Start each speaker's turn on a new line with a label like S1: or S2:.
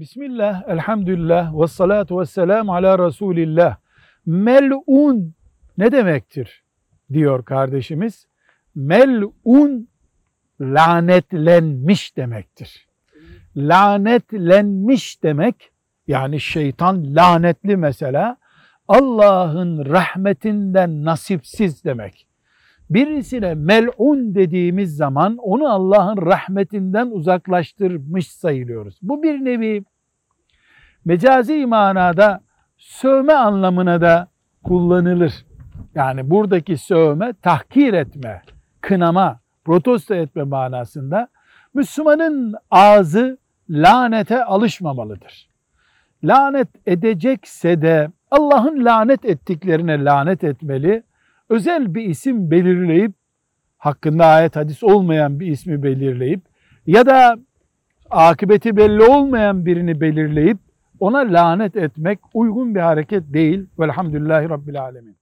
S1: Bismillah, elhamdülillah, ve salatu ve selamu ala Resulillah. Mel'un ne demektir? diyor kardeşimiz. Mel'un lanetlenmiş demektir. Lanetlenmiş demek yani şeytan lanetli mesela Allah'ın rahmetinden nasipsiz demek. Birisine mel'un dediğimiz zaman onu Allah'ın rahmetinden uzaklaştırmış sayılıyoruz. Bu bir nevi mecazi manada sövme anlamına da kullanılır. Yani buradaki sövme tahkir etme, kınama, protesto etme manasında Müslümanın ağzı lanete alışmamalıdır. Lanet edecekse de Allah'ın lanet ettiklerine lanet etmeli. Özel bir isim belirleyip hakkında ayet hadis olmayan bir ismi belirleyip ya da akıbeti belli olmayan birini belirleyip ona lanet etmek uygun bir hareket değil. Velhamdülillahi Rabbil Alemin.